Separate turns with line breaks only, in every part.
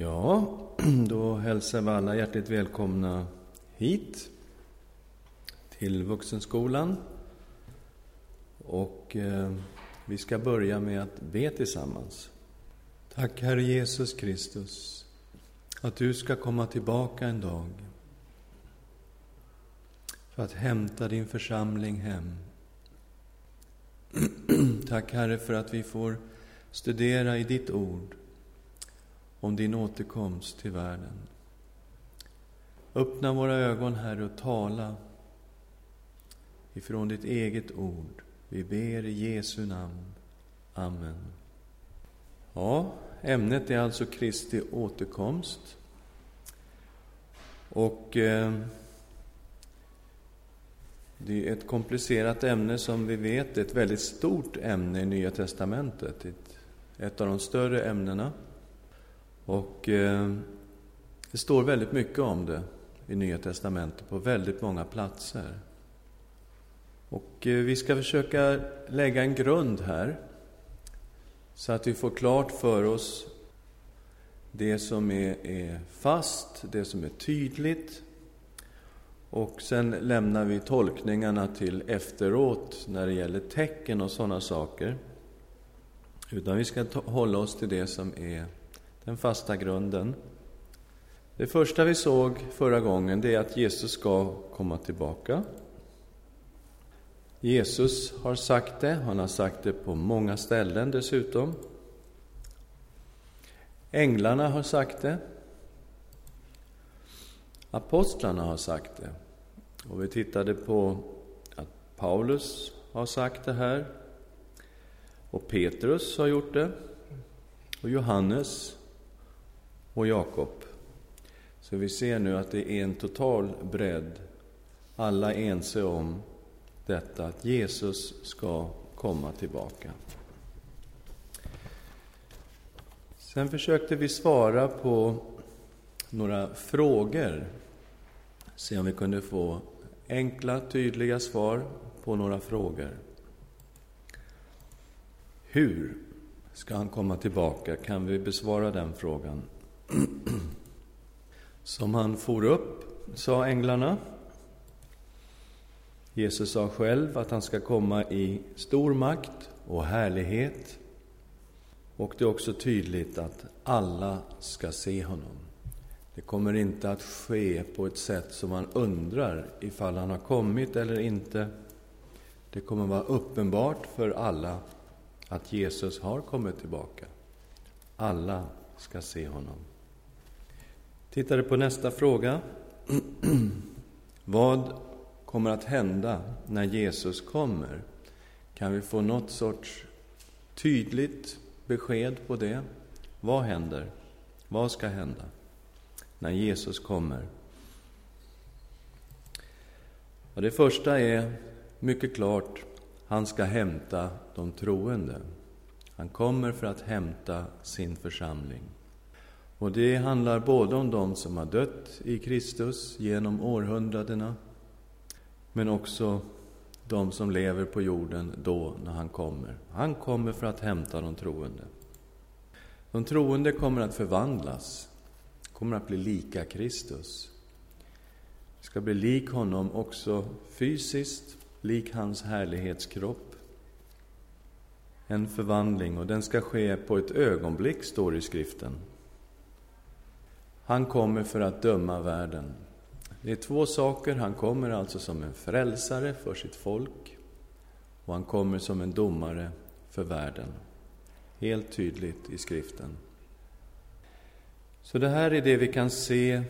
Ja, då hälsar vi alla hjärtligt välkomna hit till Vuxenskolan. Och eh, vi ska börja med att be tillsammans. Tack Herre Jesus Kristus att du ska komma tillbaka en dag för att hämta din församling hem. Tack Herre för att vi får studera i ditt ord om din återkomst till världen. Öppna våra ögon, Herre, och tala ifrån ditt eget ord. Vi ber i Jesu namn. Amen. Ja, ämnet är alltså Kristi återkomst. Och eh, det är ett komplicerat ämne som vi vet, ett väldigt stort ämne i Nya Testamentet. Ett, ett av de större ämnena. Och eh, det står väldigt mycket om det i Nya Testamentet på väldigt många platser. Och eh, vi ska försöka lägga en grund här så att vi får klart för oss det som är, är fast, det som är tydligt. Och sen lämnar vi tolkningarna till efteråt när det gäller tecken och sådana saker. Utan vi ska hålla oss till det som är den fasta grunden. Det första vi såg förra gången det är att Jesus ska komma tillbaka. Jesus har sagt det, han har sagt det på många ställen dessutom. Änglarna har sagt det. Apostlarna har sagt det. Och vi tittade på att Paulus har sagt det här. Och Petrus har gjort det. Och Johannes och Jakob. Så vi ser nu att det är en total bredd. Alla är ense om detta, att Jesus ska komma tillbaka. Sen försökte vi svara på några frågor. Se om vi kunde få enkla, tydliga svar på några frågor. Hur ska han komma tillbaka? Kan vi besvara den frågan? Som han for upp, sa änglarna. Jesus sa själv att han ska komma i stor makt och härlighet. Och det är också tydligt att alla ska se honom. Det kommer inte att ske på ett sätt som man undrar ifall han har kommit eller inte. Det kommer vara uppenbart för alla att Jesus har kommit tillbaka. Alla ska se honom. Tittade på nästa fråga. Vad kommer att hända när Jesus kommer? Kan vi få något sorts tydligt besked på det? Vad händer? Vad ska hända när Jesus kommer? Och det första är mycket klart, han ska hämta de troende. Han kommer för att hämta sin församling. Och det handlar både om de som har dött i Kristus genom århundradena, men också de som lever på jorden då, när han kommer. Han kommer för att hämta de troende. De troende kommer att förvandlas, kommer att bli lika Kristus. ska bli lik honom också fysiskt, lik hans härlighetskropp. En förvandling, och den ska ske på ett ögonblick, står det i skriften. Han kommer för att döma världen. Det är två saker. Han kommer alltså som en frälsare för sitt folk och han kommer som en domare för världen. Helt tydligt i skriften. Så det här är det vi kan se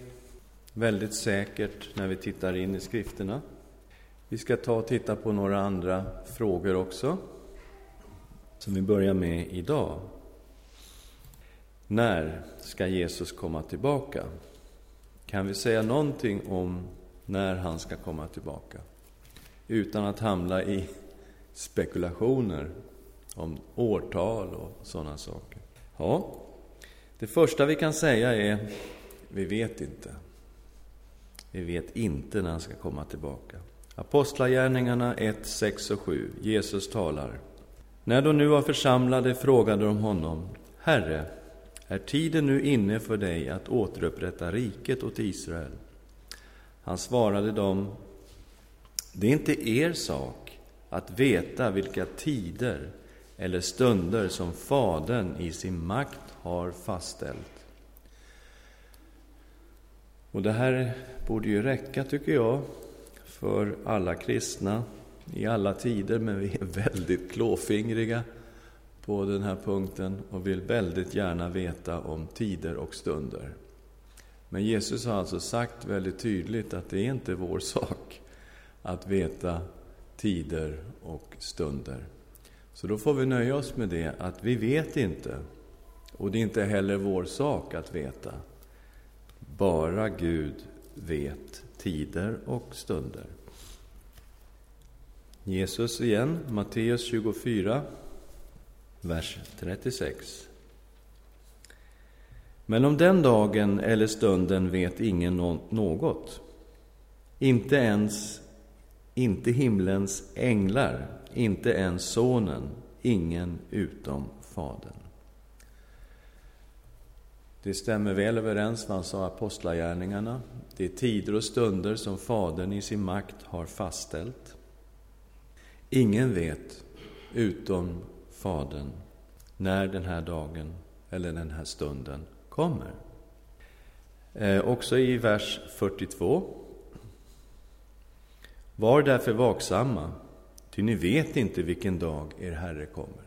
väldigt säkert när vi tittar in i skrifterna. Vi ska ta och titta på några andra frågor också, som vi börjar med idag. När ska Jesus komma tillbaka? Kan vi säga någonting om när han ska komma tillbaka? Utan att hamna i spekulationer om årtal och sådana saker. Ja, det första vi kan säga är, vi vet inte. Vi vet inte när han ska komma tillbaka. Apostlagärningarna 1, 6 och 7. Jesus talar. När de nu var församlade frågade de honom, Herre, är tiden nu inne för dig att återupprätta riket åt Israel? Han svarade dem, det är inte er sak att veta vilka tider eller stunder som Fadern i sin makt har fastställt. Och det här borde ju räcka, tycker jag, för alla kristna i alla tider, men vi är väldigt klåfingriga på den här punkten och vill väldigt gärna veta om tider och stunder. Men Jesus har alltså sagt väldigt tydligt att det är inte vår sak att veta tider och stunder. Så då får vi nöja oss med det, att vi vet inte. Och det är inte heller vår sak att veta. Bara Gud vet tider och stunder. Jesus igen, Matteus 24, vers 36. Men om den dagen eller stunden vet ingen något, inte ens inte himlens änglar, inte ens Sonen, ingen utom Fadern. Det stämmer väl överens med vad sa apostlagärningarna. Det är tider och stunder som Fadern i sin makt har fastställt. Ingen vet, utom Fadern, när den här dagen eller den här stunden kommer. Eh, också i vers 42. Var därför vaksamma, ty ni vet inte vilken dag er Herre kommer.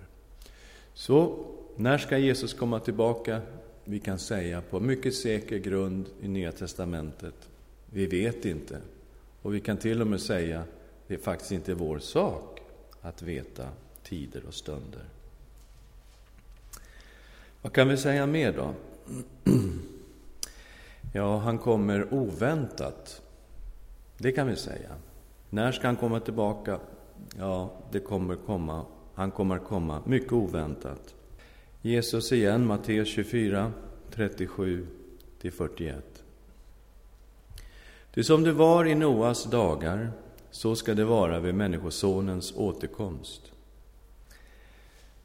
Så, när ska Jesus komma tillbaka? Vi kan säga på mycket säker grund i Nya Testamentet, vi vet inte. Och vi kan till och med säga, det är faktiskt inte vår sak att veta tider och stunder. Vad kan vi säga mer då? Ja, han kommer oväntat. Det kan vi säga. När ska han komma tillbaka? Ja, det kommer komma. Han kommer komma mycket oväntat. Jesus igen, Matteus 24, 37 41. Det som det var i Noas dagar, så ska det vara vid Människosonens återkomst.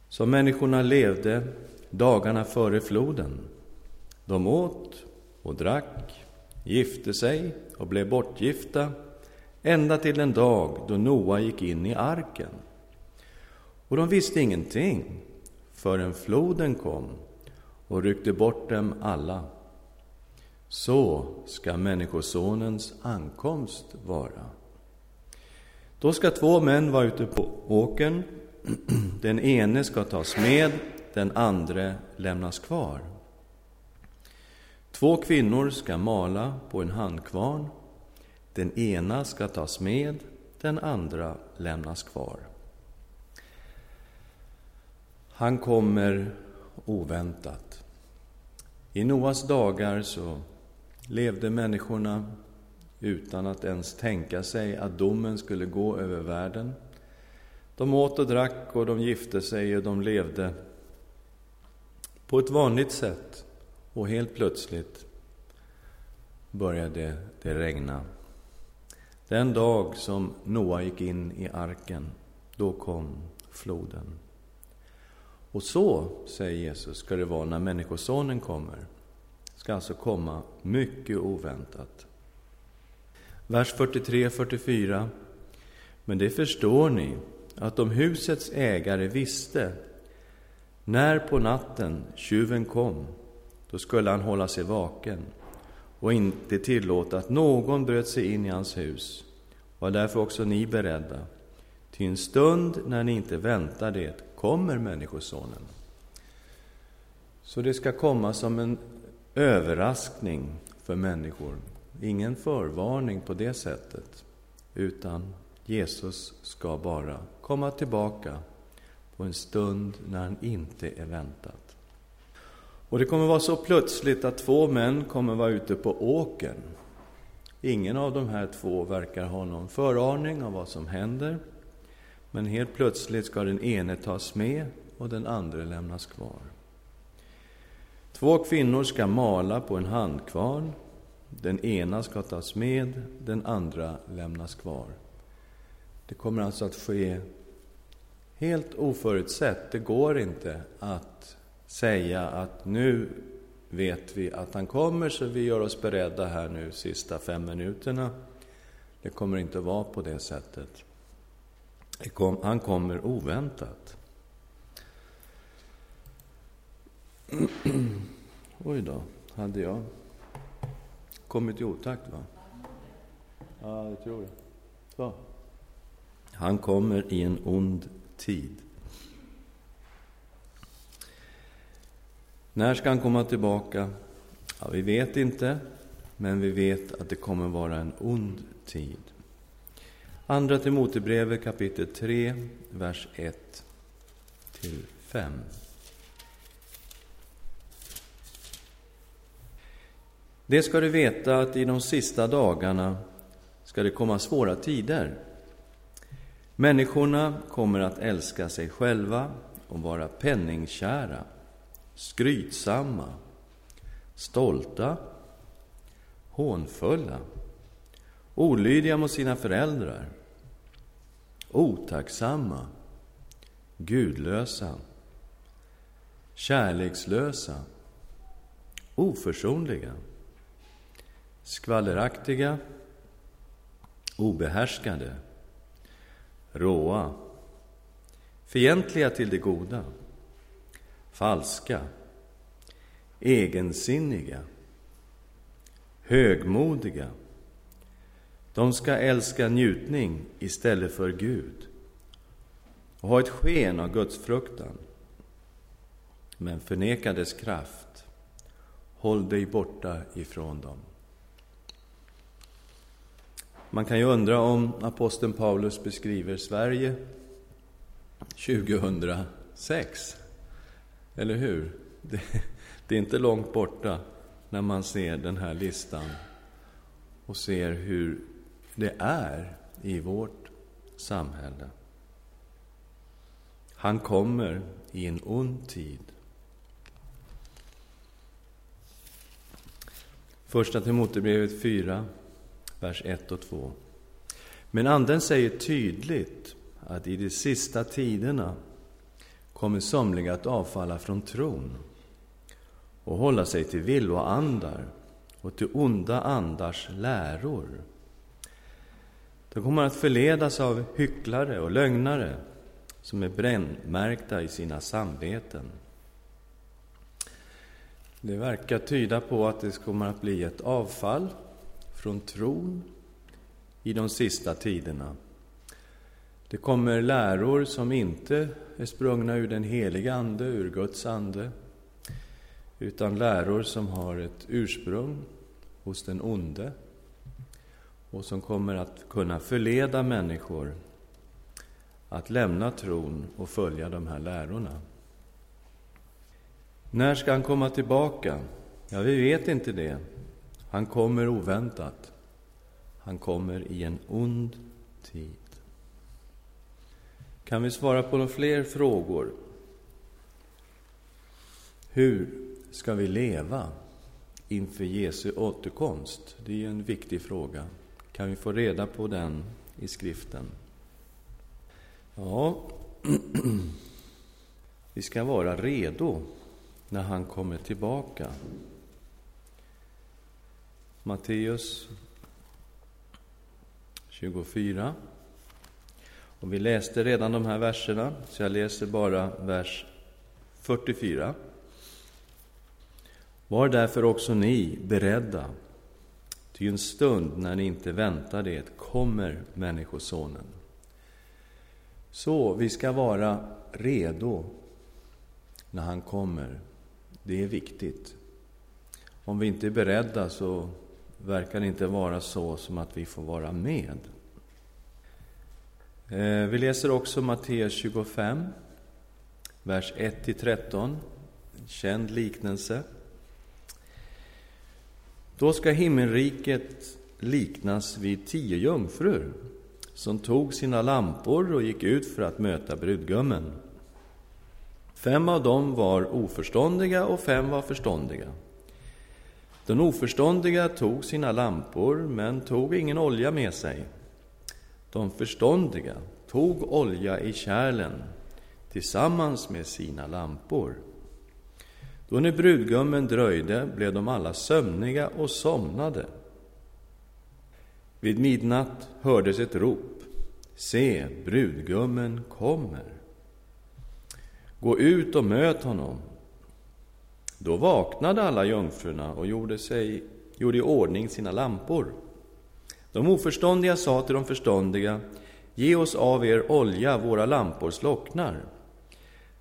Som människorna levde dagarna före floden. De åt och drack, gifte sig och blev bortgifta ända till den dag då Noa gick in i arken. Och de visste ingenting förrän floden kom och ryckte bort dem alla. Så ska Människosonens ankomst vara. Då ska två män vara ute på åkern. Den ene ska tas med, den andra lämnas kvar. Två kvinnor ska mala på en handkvarn. Den ena ska tas med, den andra lämnas kvar. Han kommer oväntat. I Noas dagar så levde människorna utan att ens tänka sig att domen skulle gå över världen. De åt och drack och de gifte sig och de levde på ett vanligt sätt. Och helt plötsligt började det regna. Den dag som Noa gick in i arken, då kom floden. Och så, säger Jesus, ska det vara när Människosonen kommer. Ska alltså komma mycket oväntat. Vers 43-44. Men det förstår ni, att om husets ägare visste när på natten tjuven kom, då skulle han hålla sig vaken och inte tillåta att någon bröt sig in i hans hus. Var därför också ni beredda, till en stund när ni inte väntar det kommer Människosonen. Så det ska komma som en överraskning för människor. Ingen förvarning på det sättet, utan Jesus ska bara komma tillbaka på en stund när han inte är väntat. Och det kommer vara så plötsligt att två män kommer vara ute på åkern. Ingen av de här två verkar ha någon föraning av vad som händer. Men helt plötsligt ska den ene tas med och den andra lämnas kvar. Två kvinnor ska mala på en handkvarn. Den ena ska tas med, den andra lämnas kvar. Det kommer alltså att ske helt oförutsett. Det går inte att säga att nu vet vi att han kommer, så vi gör oss beredda här nu sista fem minuterna. Det kommer inte vara på det sättet. Han kommer oväntat. Oj då, hade jag kommit i otakt va? Ja, jag tror det. Så. Han kommer i en ond tid. När ska han komma tillbaka? Ja, vi vet inte, men vi vet att det kommer vara en ond tid. Andra Timotebrevet kapitel 3, vers 1 till 5. Det ska du veta att i de sista dagarna ska det komma svåra tider. Människorna kommer att älska sig själva och vara penningkära, skrytsamma, stolta, hånfulla, olydiga mot sina föräldrar, otacksamma, gudlösa, kärlekslösa, oförsonliga, skvalleraktiga, obehärskade, råa, fientliga till det goda, falska, egensinniga, högmodiga. De ska älska njutning istället för Gud och ha ett sken av Guds fruktan. Men förneka dess kraft. Håll dig borta ifrån dem. Man kan ju undra om aposteln Paulus beskriver Sverige 2006. Eller hur? Det, det, är inte långt borta när man ser den här listan och ser hur det är i vårt samhälle. Han kommer i en ond tid. Första Timotebrevet 4, vers 1 och 2. Men Anden säger tydligt att i de sista tiderna kommer somliga att avfalla från tron och hålla sig till villoandar och till onda andars läror. De kommer att förledas av hycklare och lögnare som är brännmärkta i sina samveten. Det verkar tyda på att det kommer att bli ett avfall från tron i de sista tiderna. Det kommer läror som inte är sprungna ur den heliga Ande, ur Guds ande, utan läror som har ett ursprung hos den onde och som kommer att kunna förleda människor att lämna tron och följa de här lärorna. När ska han komma tillbaka? Ja, vi vet inte det. Han kommer oväntat. Han kommer i en ond tid. Kan vi svara på några fler frågor? Hur ska vi leva inför Jesu återkomst? Det är en viktig fråga. Kan vi få reda på den i skriften? Ja, vi ska vara redo när han kommer tillbaka. Matteus 24. Och vi läste redan de här verserna, så jag läser bara vers 44. Var därför också ni beredda, ty en stund när ni inte väntar det kommer Människosonen. Så vi ska vara redo när han kommer. Det är viktigt. Om vi inte är beredda så verkar inte vara så som att vi får vara med. Eh, vi läser också Matteus 25, vers 1-13. En känd liknelse. Då ska himmelriket liknas vid tio jungfrur som tog sina lampor och gick ut för att möta brudgummen. Fem av dem var oförståndiga och fem var förståndiga. Den oförståndiga tog sina lampor, men tog ingen olja med sig. De förståndiga tog olja i kärlen tillsammans med sina lampor. Då när brudgummen dröjde blev de alla sömniga och somnade. Vid midnatt hördes ett rop. Se, brudgummen kommer. Gå ut och möt honom. Då vaknade alla jungfrurna och gjorde, sig, gjorde i ordning sina lampor. De oförståndiga sa till de förståndiga, ge oss av er olja, våra lampor slocknar.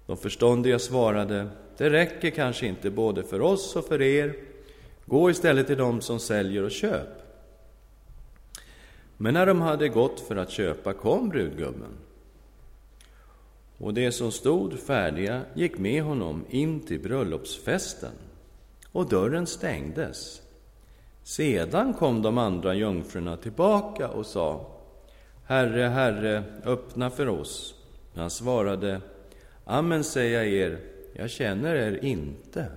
De förståndiga svarade, det räcker kanske inte både för oss och för er. Gå istället till dem som säljer och köp. Men när de hade gått för att köpa kom brudgummen. Och de som stod färdiga gick med honom in till bröllopsfesten, och dörren stängdes. Sedan kom de andra jungfrurna tillbaka och sa Herre, Herre, öppna för oss. Han svarade Amen, säger jag er, jag känner er inte.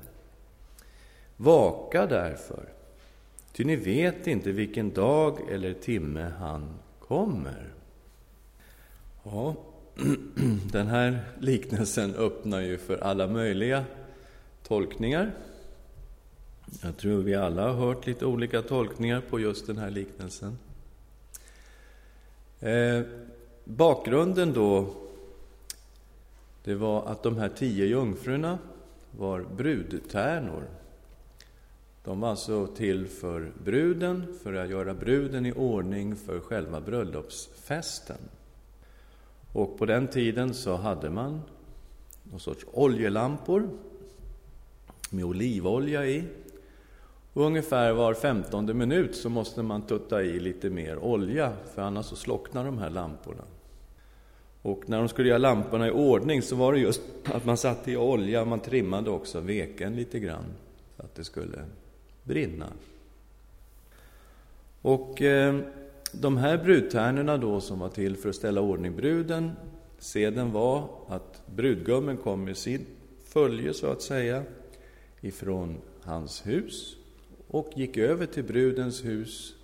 Vaka därför, ty ni vet inte vilken dag eller timme han kommer. Ja, den här liknelsen öppnar ju för alla möjliga tolkningar. Jag tror vi alla har hört lite olika tolkningar på just den här liknelsen. Eh, bakgrunden då, det var att de här tio jungfrurna var brudtärnor. De var alltså till för bruden, för att göra bruden i ordning för själva bröllopsfesten. Och på den tiden så hade man någon sorts oljelampor med olivolja i. Och ungefär var femtonde minut så måste man tutta i lite mer olja, för annars så slocknar de här lamporna. Och när de skulle göra lamporna i ordning så var det just att man satte i olja, man trimmade också veken lite grann, så att det skulle brinna. Och eh, de här brudtärnorna då som var till för att ställa ordning bruden, seden var att brudgummen kom med sin följe så att säga ifrån hans hus och gick över till brudens hus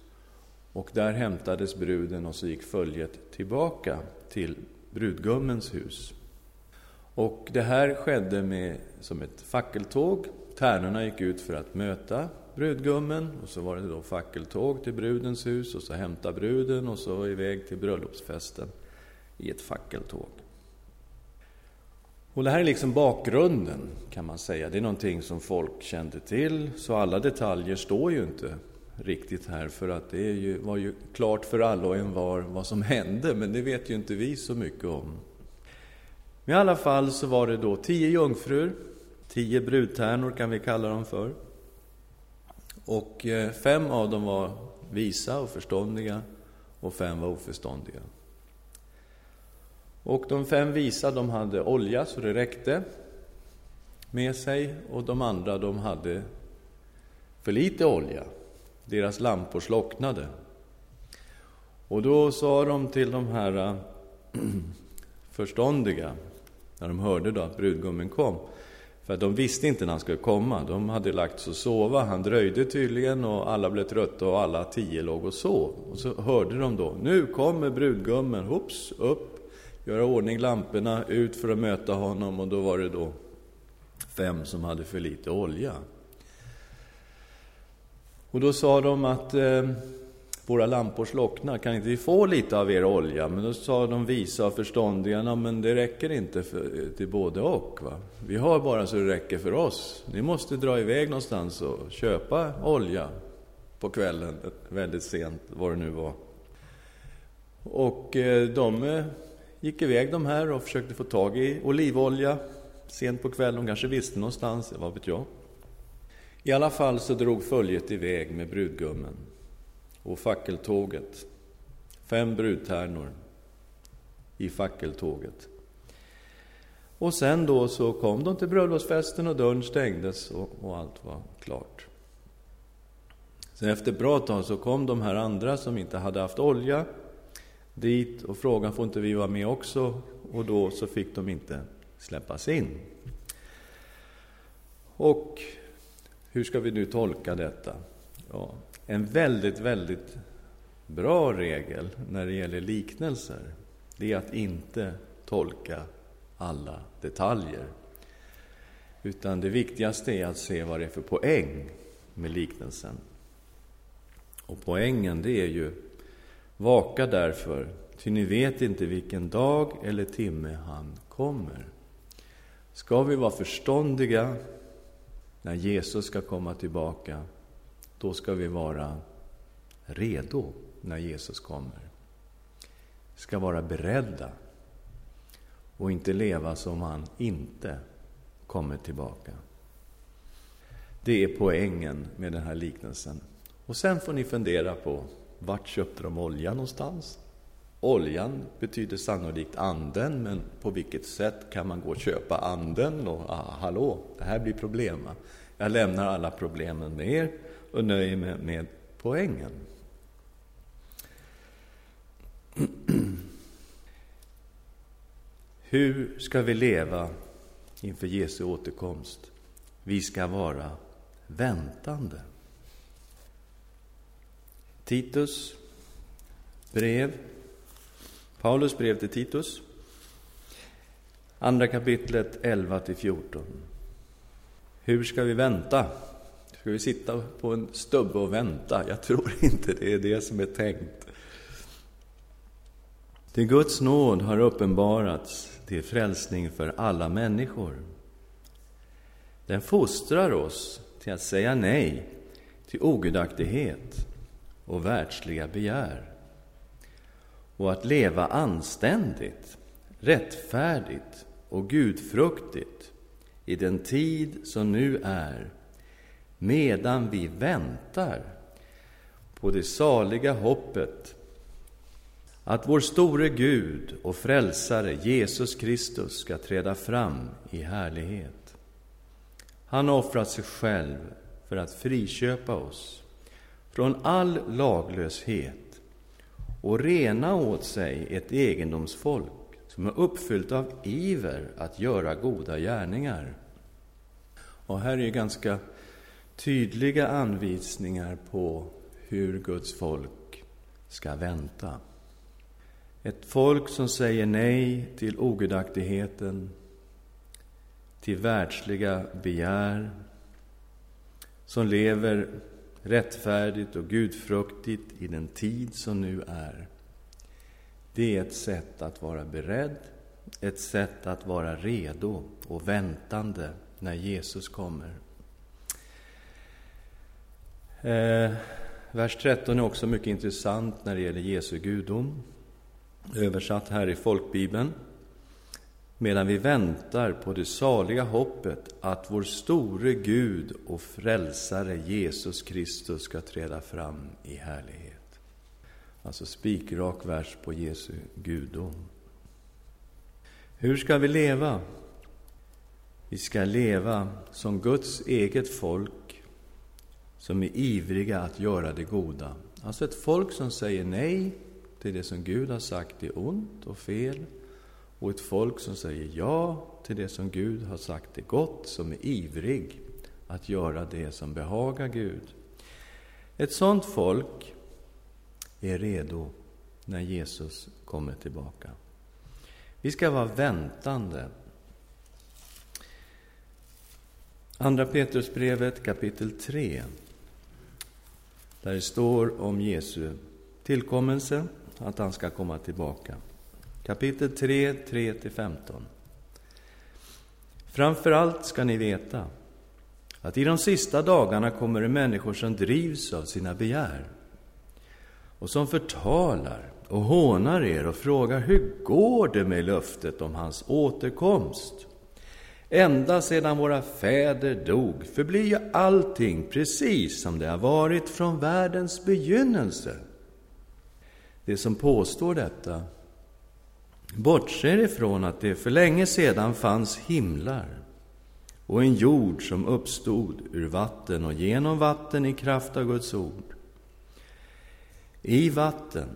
och där hämtades bruden och så gick följet tillbaka till brudgummens hus. Och det här skedde med, som ett fackeltåg. Tärnorna gick ut för att möta brudgummen och så var det då fackeltåg till brudens hus och så hämta bruden och så iväg till bröllopsfesten i ett fackeltåg. Och det här är liksom bakgrunden, kan man säga. Det är någonting som folk kände till, så alla detaljer står ju inte riktigt här, för att det ju, var ju klart för alla och en var vad som hände, men det vet ju inte vi så mycket om. Men i alla fall så var det då tio jungfrur, tio brudtärnor kan vi kalla dem för. Och eh, fem av dem var visa och förståndiga och fem var oförståndiga. Och de fem visa, de hade olja så det räckte med sig och de andra, de hade för lite olja. Deras lampor slocknade. Och då sa de till de här eh, förståndiga, när de hörde då att brudgummen kom, för de visste inte när han skulle komma. De hade lagt sig och sova. Han dröjde tydligen och alla blev trötta och alla tio låg och sov. Och så hörde de då, nu kommer brudgummen, hopps, upp, göra ordning lamporna, ut för att möta honom och då var det då fem som hade för lite olja. Och då sa de att eh, våra lampor slocknar, kan inte vi få lite av er olja? Men då sa de visa och förståndiga, men det räcker inte för, till både och. Va? Vi har bara så det räcker för oss. Ni måste dra iväg någonstans och köpa olja på kvällen, väldigt sent, vad det nu var. Och eh, de eh, gick iväg de här och försökte få tag i olivolja sent på kvällen. De kanske visste någonstans, vad vet jag. I alla fall så drog följet iväg med brudgummen och fackeltåget. Fem brudtärnor i fackeltåget. Och sen då så kom de till bröllopsfesten och dörren stängdes och, och allt var klart. Sen efter ett bra tag så kom de här andra som inte hade haft olja dit och frågade får inte vi vara med också? Och då så fick de inte släppas in. Och hur ska vi nu tolka detta? Ja, en väldigt, väldigt bra regel när det gäller liknelser, det är att inte tolka alla detaljer. Utan det viktigaste är att se vad det är för poäng med liknelsen. Och poängen, det är ju Vaka därför, ty ni vet inte vilken dag eller timme han kommer. Ska vi vara förståndiga när Jesus ska komma tillbaka, då ska vi vara redo när Jesus kommer. Vi ska vara beredda och inte leva som han inte kommer tillbaka. Det är poängen med den här liknelsen. Och sen får ni fundera på vart köpte de olja någonstans? Oljan betyder sannolikt anden, men på vilket sätt kan man gå och köpa anden? Och ah, hallå, det här blir problem. Jag lämnar alla problemen med er och nöjer mig med poängen. Hur ska vi leva inför Jesu återkomst? Vi ska vara väntande. Titus brev, Paulus brev till Titus, andra kapitlet 11 14. Hur ska vi vänta? Ska vi sitta på en stubbe och vänta? Jag tror inte det är det som är tänkt. Till Guds nåd har uppenbarats till frälsning för alla människor. Den fostrar oss till att säga nej till ogudaktighet och världsliga begär och att leva anständigt, rättfärdigt och gudfruktigt i den tid som nu är, medan vi väntar på det saliga hoppet att vår store Gud och frälsare Jesus Kristus ska träda fram i härlighet. Han har offrat sig själv för att friköpa oss från all laglöshet och rena åt sig ett egendomsfolk som är uppfyllt av iver att göra goda gärningar. Och här är ganska tydliga anvisningar på hur Guds folk ska vänta. Ett folk som säger nej till ogudaktigheten, till världsliga begär, som lever rättfärdigt och gudfruktigt i den tid som nu är. Det är ett sätt att vara beredd, ett sätt att vara redo och väntande när Jesus kommer. Eh, vers 13 är också mycket intressant när det gäller Jesu gudom, översatt här i folkbibeln medan vi väntar på det saliga hoppet att vår store Gud och frälsare Jesus Kristus ska träda fram i härlighet. Alltså spikrak vers på Jesu gudom. Hur ska vi leva? Vi ska leva som Guds eget folk som är ivriga att göra det goda. Alltså ett folk som säger nej till det som Gud har sagt är ont och fel och ett folk som säger ja till det som Gud har sagt är gott, som är ivrig att göra det som behagar Gud. Ett sådant folk är redo när Jesus kommer tillbaka. Vi ska vara väntande. Andra Petrusbrevet kapitel 3, där det står om Jesu tillkommelse, att han ska komma tillbaka. Kapitel 3, 3-15. Framför allt ska ni veta att i de sista dagarna kommer det människor som drivs av sina begär och som förtalar och hånar er och frågar hur går det med löftet om hans återkomst? Ända sedan våra fäder dog förblir ju allting precis som det har varit från världens begynnelse. Det som påstår detta bortser ifrån att det för länge sedan fanns himlar och en jord som uppstod ur vatten och genom vatten i kraft av Guds ord. I vatten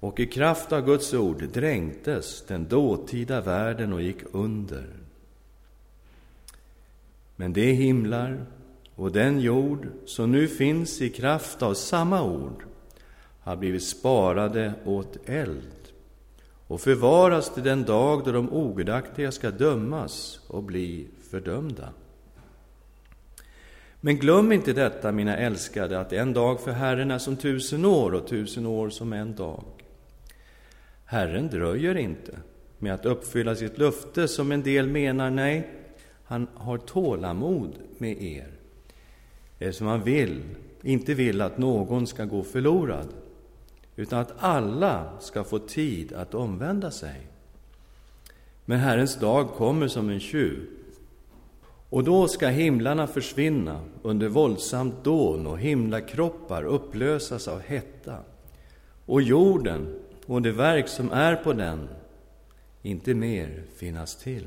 och i kraft av Guds ord dränktes den dåtida världen och gick under. Men de himlar och den jord som nu finns i kraft av samma ord har blivit sparade åt eld och förvaras till den dag då de ogudaktiga ska dömas och bli fördömda. Men glöm inte detta, mina älskade, att en dag för Herren är som tusen år och tusen år som en dag. Herren dröjer inte med att uppfylla sitt löfte, som en del menar. Nej, han har tålamod med er, eh, eftersom han vill, inte vill att någon ska gå förlorad, utan att alla ska få tid att omvända sig. Men Herrens dag kommer som en tjuv. Och då ska himlarna försvinna under våldsamt dån och himlakroppar upplösas av hetta. Och jorden och det verk som är på den inte mer finnas till.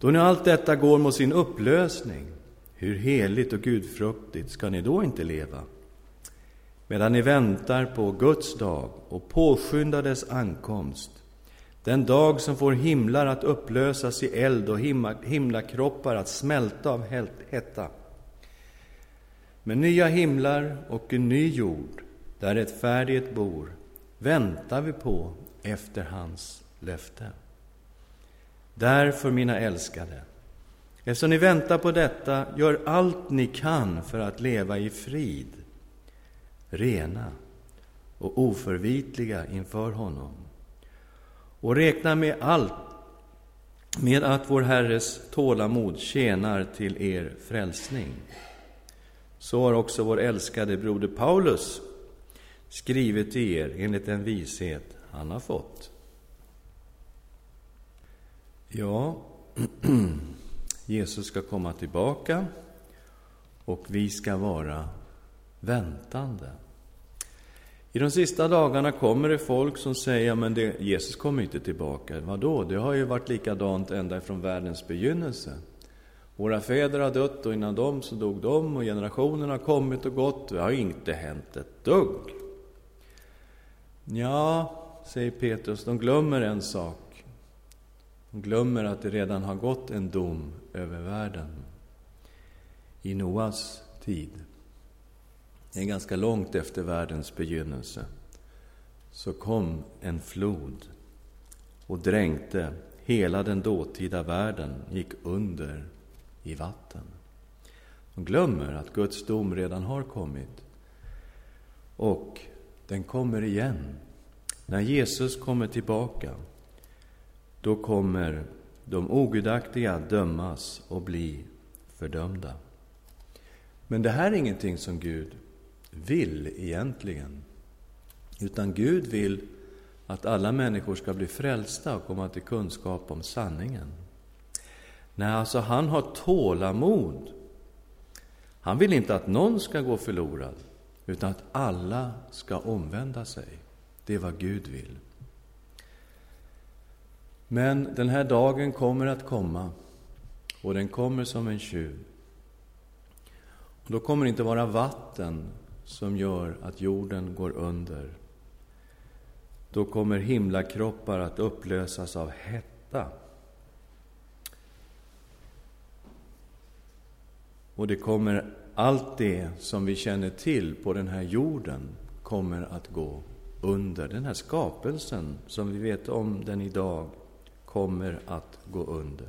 Då nu allt detta går mot sin upplösning, hur heligt och gudfruktigt ska ni då inte leva? Medan ni väntar på Guds dag och påskyndar dess ankomst, den dag som får himlar att upplösas i eld och himlakroppar att smälta av hetta. Med nya himlar och en ny jord, där rättfärdighet bor, väntar vi på efter hans löfte. Därför, mina älskade, eftersom ni väntar på detta, gör allt ni kan för att leva i frid, rena och oförvitliga inför honom. Och räkna med allt, med att vår Herres tålamod tjänar till er frälsning. Så har också vår älskade broder Paulus skrivit till er enligt den vishet han har fått. Ja, Jesus ska komma tillbaka och vi ska vara väntande. I de sista dagarna kommer det folk som säger men det, Jesus kommer inte tillbaka. Vadå? Det har ju varit likadant ända från världens begynnelse. Våra fäder har dött och innan dem så dog de och generationerna har kommit och gått. Det har inte hänt ett dugg. Ja, säger Petrus, de glömmer en sak. De glömmer att det redan har gått en dom över världen. I Noas tid, det är ganska långt efter världens begynnelse, så kom en flod och dränkte hela den dåtida världen, gick under i vatten. De glömmer att Guds dom redan har kommit. Och den kommer igen när Jesus kommer tillbaka, då kommer de ogudaktiga dömas och bli fördömda. Men det här är ingenting som Gud vill egentligen. Utan Gud vill att alla människor ska bli frälsta och komma till kunskap om sanningen. Nej, alltså han har tålamod. Han vill inte att någon ska gå förlorad, utan att alla ska omvända sig. Det är vad Gud vill. Men den här dagen kommer att komma, och den kommer som en tjuv. Och då kommer det inte vara vatten som gör att jorden går under. Då kommer himlakroppar att upplösas av hetta. Och det kommer allt det som vi känner till på den här jorden kommer att gå under. Den här skapelsen, som vi vet om den idag, kommer att gå under.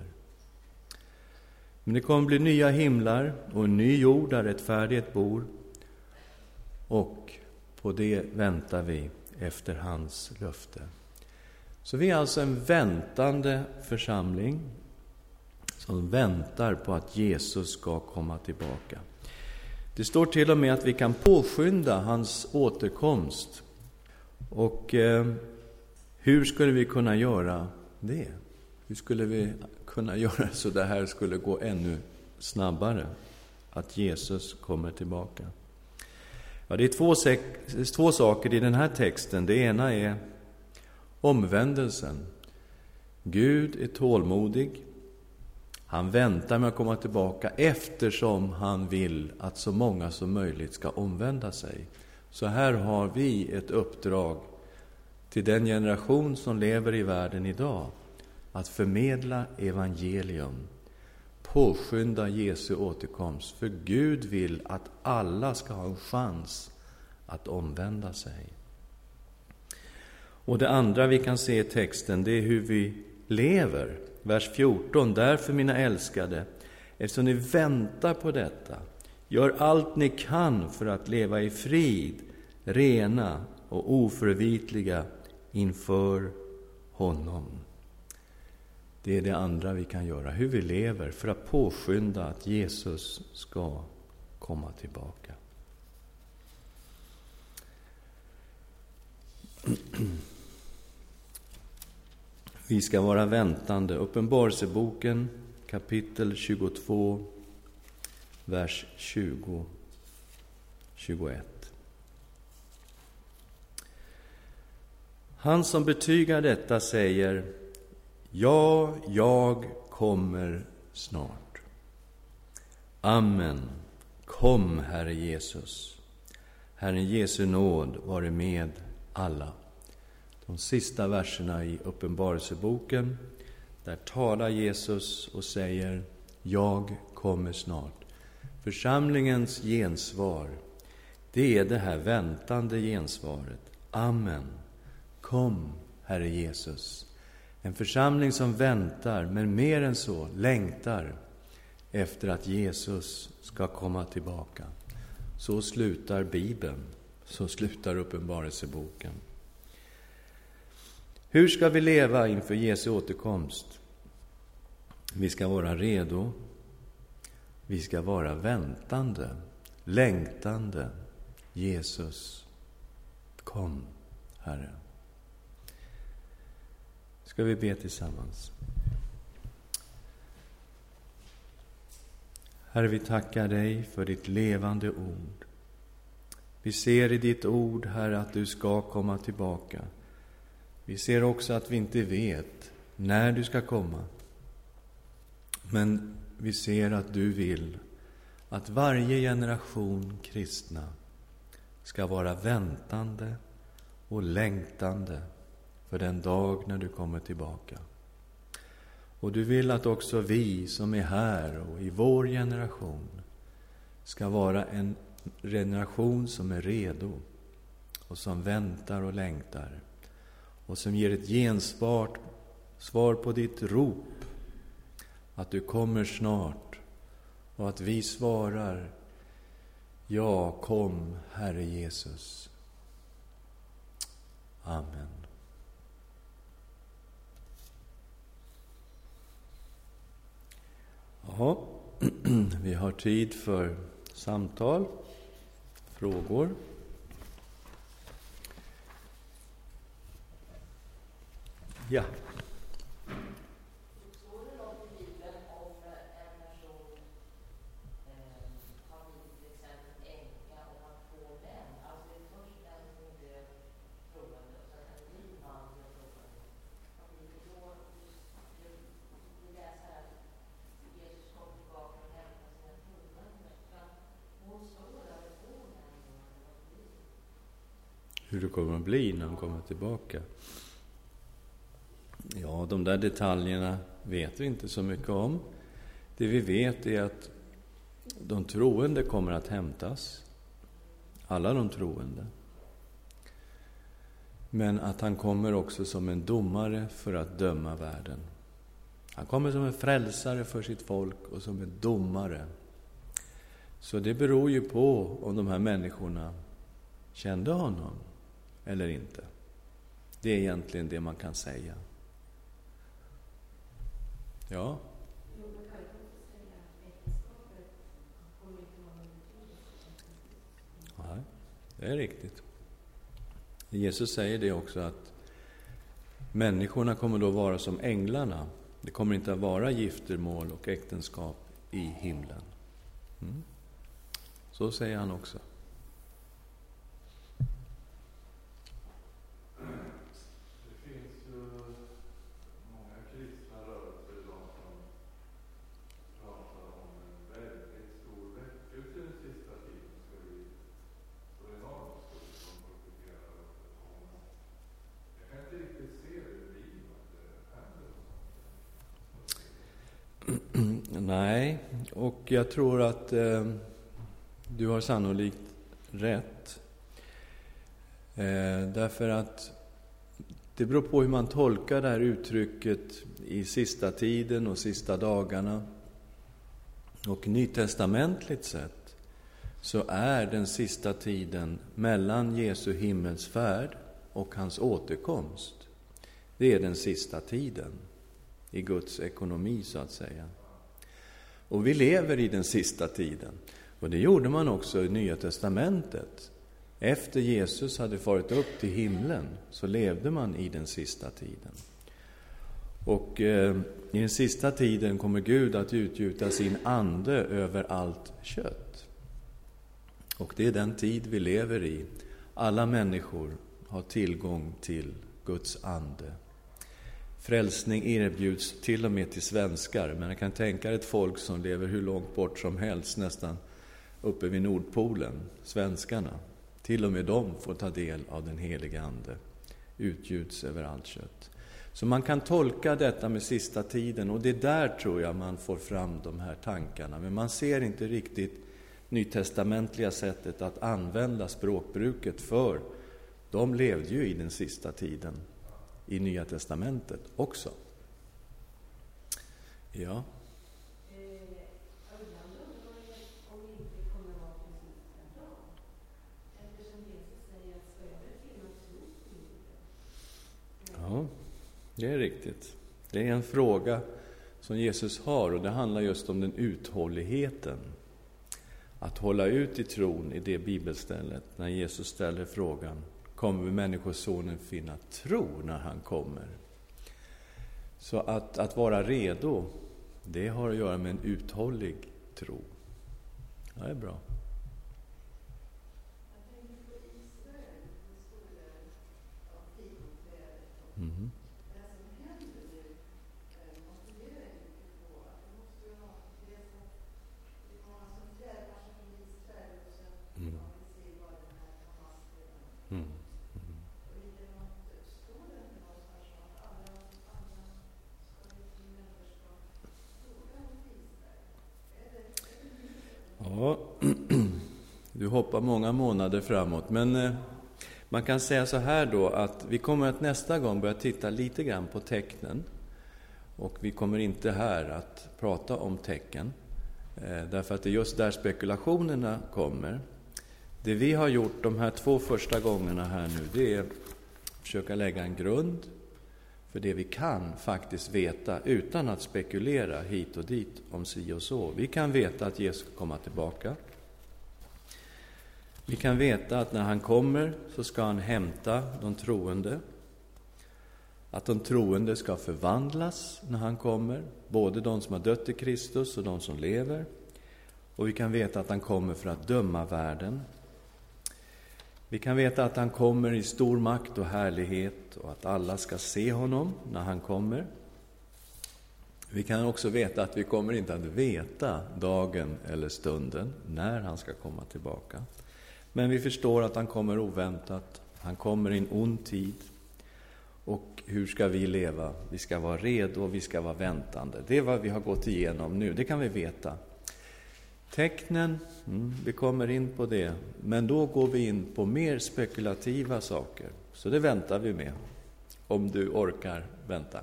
Men det kommer bli nya himlar och en ny jord där rättfärdighet bor. Och på det väntar vi efter hans löfte. Så vi är alltså en väntande församling som väntar på att Jesus ska komma tillbaka. Det står till och med att vi kan påskynda hans återkomst och eh, hur skulle vi kunna göra det? Hur skulle vi kunna göra så det här skulle gå ännu snabbare? Att Jesus kommer tillbaka. Ja, det är två, två saker i den här texten. Det ena är omvändelsen. Gud är tålmodig. Han väntar med att komma tillbaka eftersom han vill att så många som möjligt ska omvända sig. Så här har vi ett uppdrag till den generation som lever i världen idag att förmedla evangelium, påskynda Jesu återkomst. För Gud vill att alla ska ha en chans att omvända sig. Och det andra vi kan se i texten, det är hur vi lever. vers 14. Därför, mina älskade, eftersom ni väntar på detta, gör allt ni kan för att leva i frid, rena och oförvitliga inför honom. Det är det andra vi kan göra, hur vi lever för att påskynda att Jesus ska komma tillbaka. Vi ska vara väntande. Uppenbarelseboken kapitel 22, vers 20, 21. Han som betygar detta säger Ja, jag kommer snart. Amen. Kom, Herre Jesus. Herren Jesu nåd vare med alla. De sista verserna i Uppenbarelseboken, där talar Jesus och säger Jag kommer snart. Församlingens gensvar, det är det här väntande gensvaret. Amen. Kom, Herre Jesus. En församling som väntar, men mer än så, längtar efter att Jesus ska komma tillbaka. Så slutar Bibeln, så slutar Uppenbarelseboken. Hur ska vi leva inför Jesu återkomst? Vi ska vara redo. Vi ska vara väntande, längtande. Jesus, kom, Herre. Ska vi be tillsammans? Herre, vi tackar dig för ditt levande ord. Vi ser i ditt ord, Herre, att du ska komma tillbaka. Vi ser också att vi inte vet när du ska komma. Men vi ser att du vill att varje generation kristna ska vara väntande och längtande för den dag när du kommer tillbaka. Och du vill att också vi som är här och i vår generation ska vara en generation som är redo och som väntar och längtar och som ger ett gensvar svar på ditt rop att du kommer snart och att vi svarar Ja, kom, Herre Jesus. Amen. Ja, vi har tid för samtal, frågor. Ja. hur det kommer att bli när han kommer tillbaka. Ja, de där detaljerna vet vi inte så mycket om. Det vi vet är att de troende kommer att hämtas. Alla de troende. Men att han kommer också som en domare för att döma världen. Han kommer som en frälsare för sitt folk och som en domare. Så det beror ju på om de här människorna kände honom eller inte. Det är egentligen det man kan säga. Ja? Nej, det är riktigt. Jesus säger det också att människorna kommer då vara som änglarna. Det kommer inte att vara giftermål och äktenskap i himlen. Mm. Så säger han också. Nej, och jag tror att eh, du har sannolikt rätt. Eh, därför att Det beror på hur man tolkar det här uttrycket i sista tiden och sista dagarna. Och nytestamentligt sett så är den sista tiden mellan Jesu himmelsfärd och hans återkomst. Det är den sista tiden i Guds ekonomi, så att säga. Och vi lever i den sista tiden. Och det gjorde man också i Nya Testamentet. Efter Jesus hade farit upp till himlen så levde man i den sista tiden. Och eh, i den sista tiden kommer Gud att utgjuta sin ande över allt kött. Och det är den tid vi lever i. Alla människor har tillgång till Guds ande. Frälsning erbjuds till och med till svenskar, men jag kan tänka ett folk som lever hur långt bort som helst, nästan uppe vid Nordpolen, svenskarna. Till och med de får ta del av den heliga Ande, utgjuts över allt kött. Så man kan tolka detta med sista tiden och det är där tror jag man får fram de här tankarna. Men man ser inte riktigt nytestamentliga sättet att använda språkbruket för de levde ju i den sista tiden i Nya testamentet också. Ja. Ja, det är riktigt. Det är en fråga som Jesus har och det handlar just om den uthålligheten. Att hålla ut i tron i det bibelstället när Jesus ställer frågan kommer Människosonen finna tro när han kommer. Så att, att vara redo, det har att göra med en uthållig tro. Ja, det är bra. Mm. Ja, hoppa många månader framåt. Men eh, man kan säga så här då att vi kommer att nästa gång börja titta lite grann på tecknen. Och vi kommer inte här att prata om tecken. Eh, därför att det är just där spekulationerna kommer. Det vi har gjort de här två första gångerna här nu, det är att försöka lägga en grund för det vi kan faktiskt veta utan att spekulera hit och dit om si och så. Vi kan veta att Jesus kommer tillbaka. Vi kan veta att när han kommer så ska han hämta de troende. Att de troende ska förvandlas när han kommer, både de som har dött i Kristus och de som lever. Och vi kan veta att han kommer för att döma världen vi kan veta att han kommer i stor makt och härlighet och att alla ska se honom när han kommer. Vi kan också veta att vi kommer inte att veta dagen eller stunden när han ska komma tillbaka. Men vi förstår att han kommer oväntat, han kommer i en ond tid. Och hur ska vi leva? Vi ska vara redo vi ska vara väntande. Det är vad vi har gått igenom nu, det kan vi veta. Tecknen, mm, vi kommer in på det, men då går vi in på mer spekulativa saker. Så det väntar vi med, om du orkar vänta.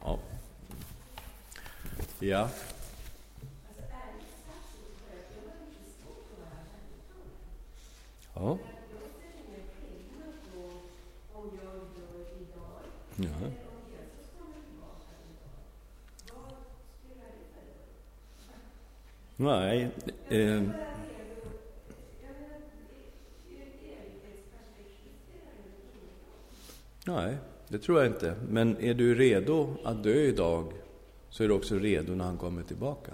Ja. ja. Ja. ja. Nej. Eh, nej, det tror jag inte. Men är du redo att dö idag så är du också redo när han kommer tillbaka.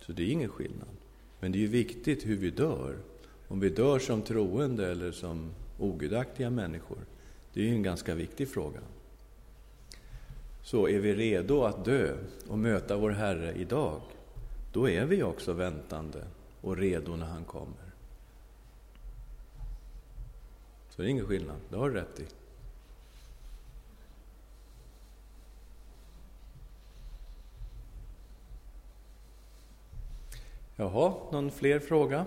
Så det är ingen skillnad. Men det är ju viktigt hur vi dör. Om vi dör som troende eller som ogudaktiga människor. Det är ju en ganska viktig fråga. Så är vi redo att dö och möta vår Herre idag, då är vi också väntande och redo när han kommer. Så det är ingen skillnad, det har du rätt i. Jaha, någon fler fråga?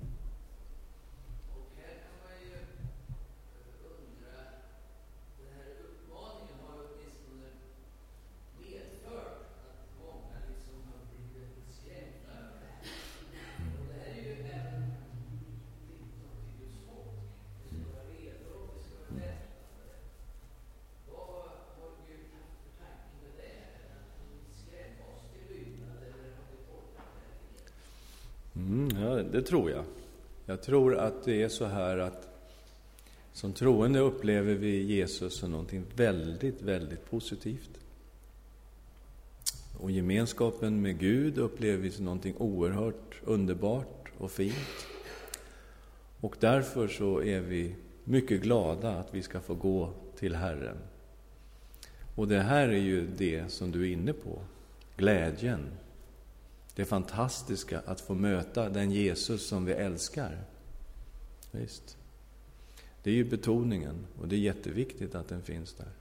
det tror jag. Jag tror att det är så här att som troende upplever vi Jesus som någonting väldigt, väldigt positivt. Och gemenskapen med Gud upplever vi som någonting oerhört underbart och fint. Och därför så är vi mycket glada att vi ska få gå till Herren. Och det här är ju det som du är inne på, glädjen. Det fantastiska att få möta den Jesus som vi älskar. Visst. Det är ju betoningen och det är jätteviktigt att den finns där.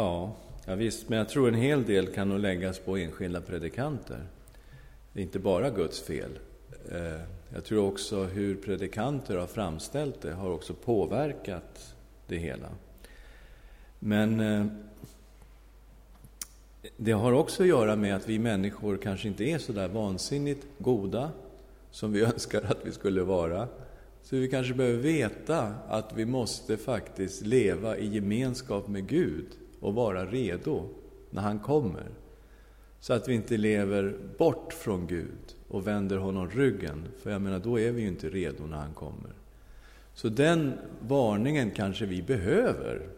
Ja, ja visst, men jag tror en hel del kan nog läggas på enskilda predikanter. Det är inte bara Guds fel. Eh, jag tror också hur predikanter har framställt det har också påverkat det hela. Men eh, det har också att göra med att vi människor kanske inte är så där vansinnigt goda som vi önskar att vi skulle vara. Så vi kanske behöver veta att vi måste faktiskt leva i gemenskap med Gud och vara redo när han kommer. Så att vi inte lever bort från Gud och vänder honom ryggen, för jag menar, då är vi ju inte redo när han kommer. Så den varningen kanske vi behöver.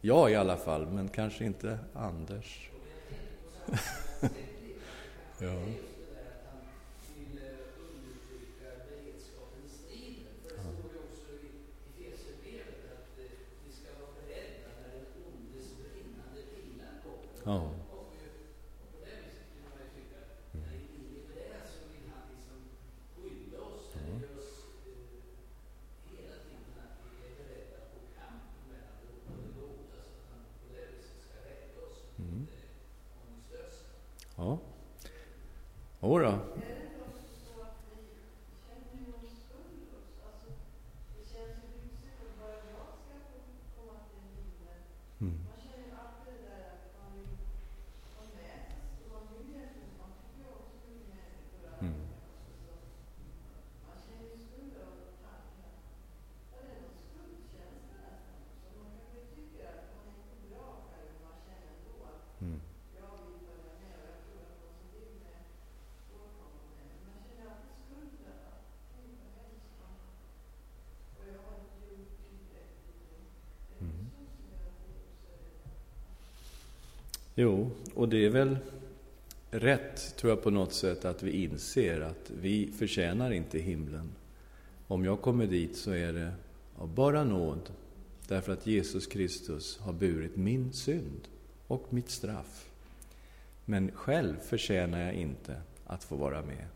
Jag i alla fall, men kanske inte Anders. ja. Ja. Mm. Ja. Jodå. Jo, och det är väl rätt, tror jag på något sätt, att vi inser att vi förtjänar inte himlen. Om jag kommer dit så är det av bara nåd, därför att Jesus Kristus har burit min synd och mitt straff. Men själv förtjänar jag inte att få vara med.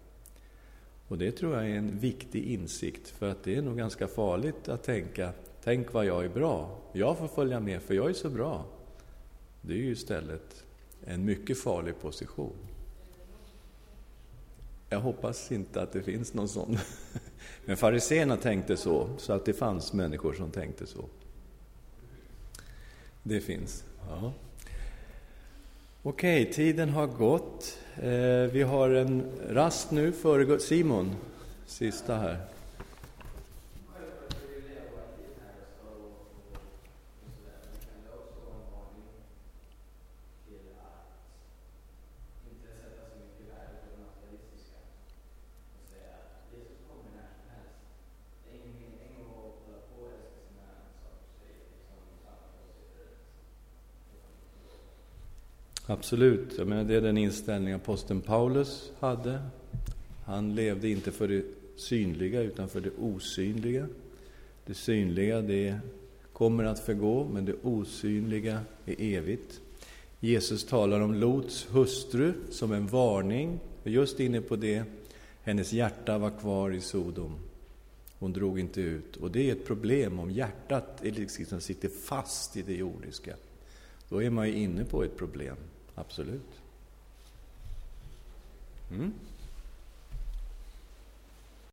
Och det tror jag är en viktig insikt, för att det är nog ganska farligt att tänka, tänk vad jag är bra, jag får följa med för jag är så bra. Det är ju istället en mycket farlig position. Jag hoppas inte att det finns någon sån. Men fariséerna tänkte så, så att det fanns människor som tänkte så. Det finns. Ja. Okej, tiden har gått. Eh, vi har en rast nu före Simon, sista här. Absolut, jag menar, det är den inställning aposteln Paulus hade. Han levde inte för det synliga utan för det osynliga. Det synliga det kommer att förgå, men det osynliga är evigt. Jesus talar om Lots hustru som en varning. Just inne på det, hennes hjärta var kvar i Sodom. Hon drog inte ut. Och det är ett problem om hjärtat liksom sitter fast i det jordiska. Då är man ju inne på ett problem, absolut. Mm.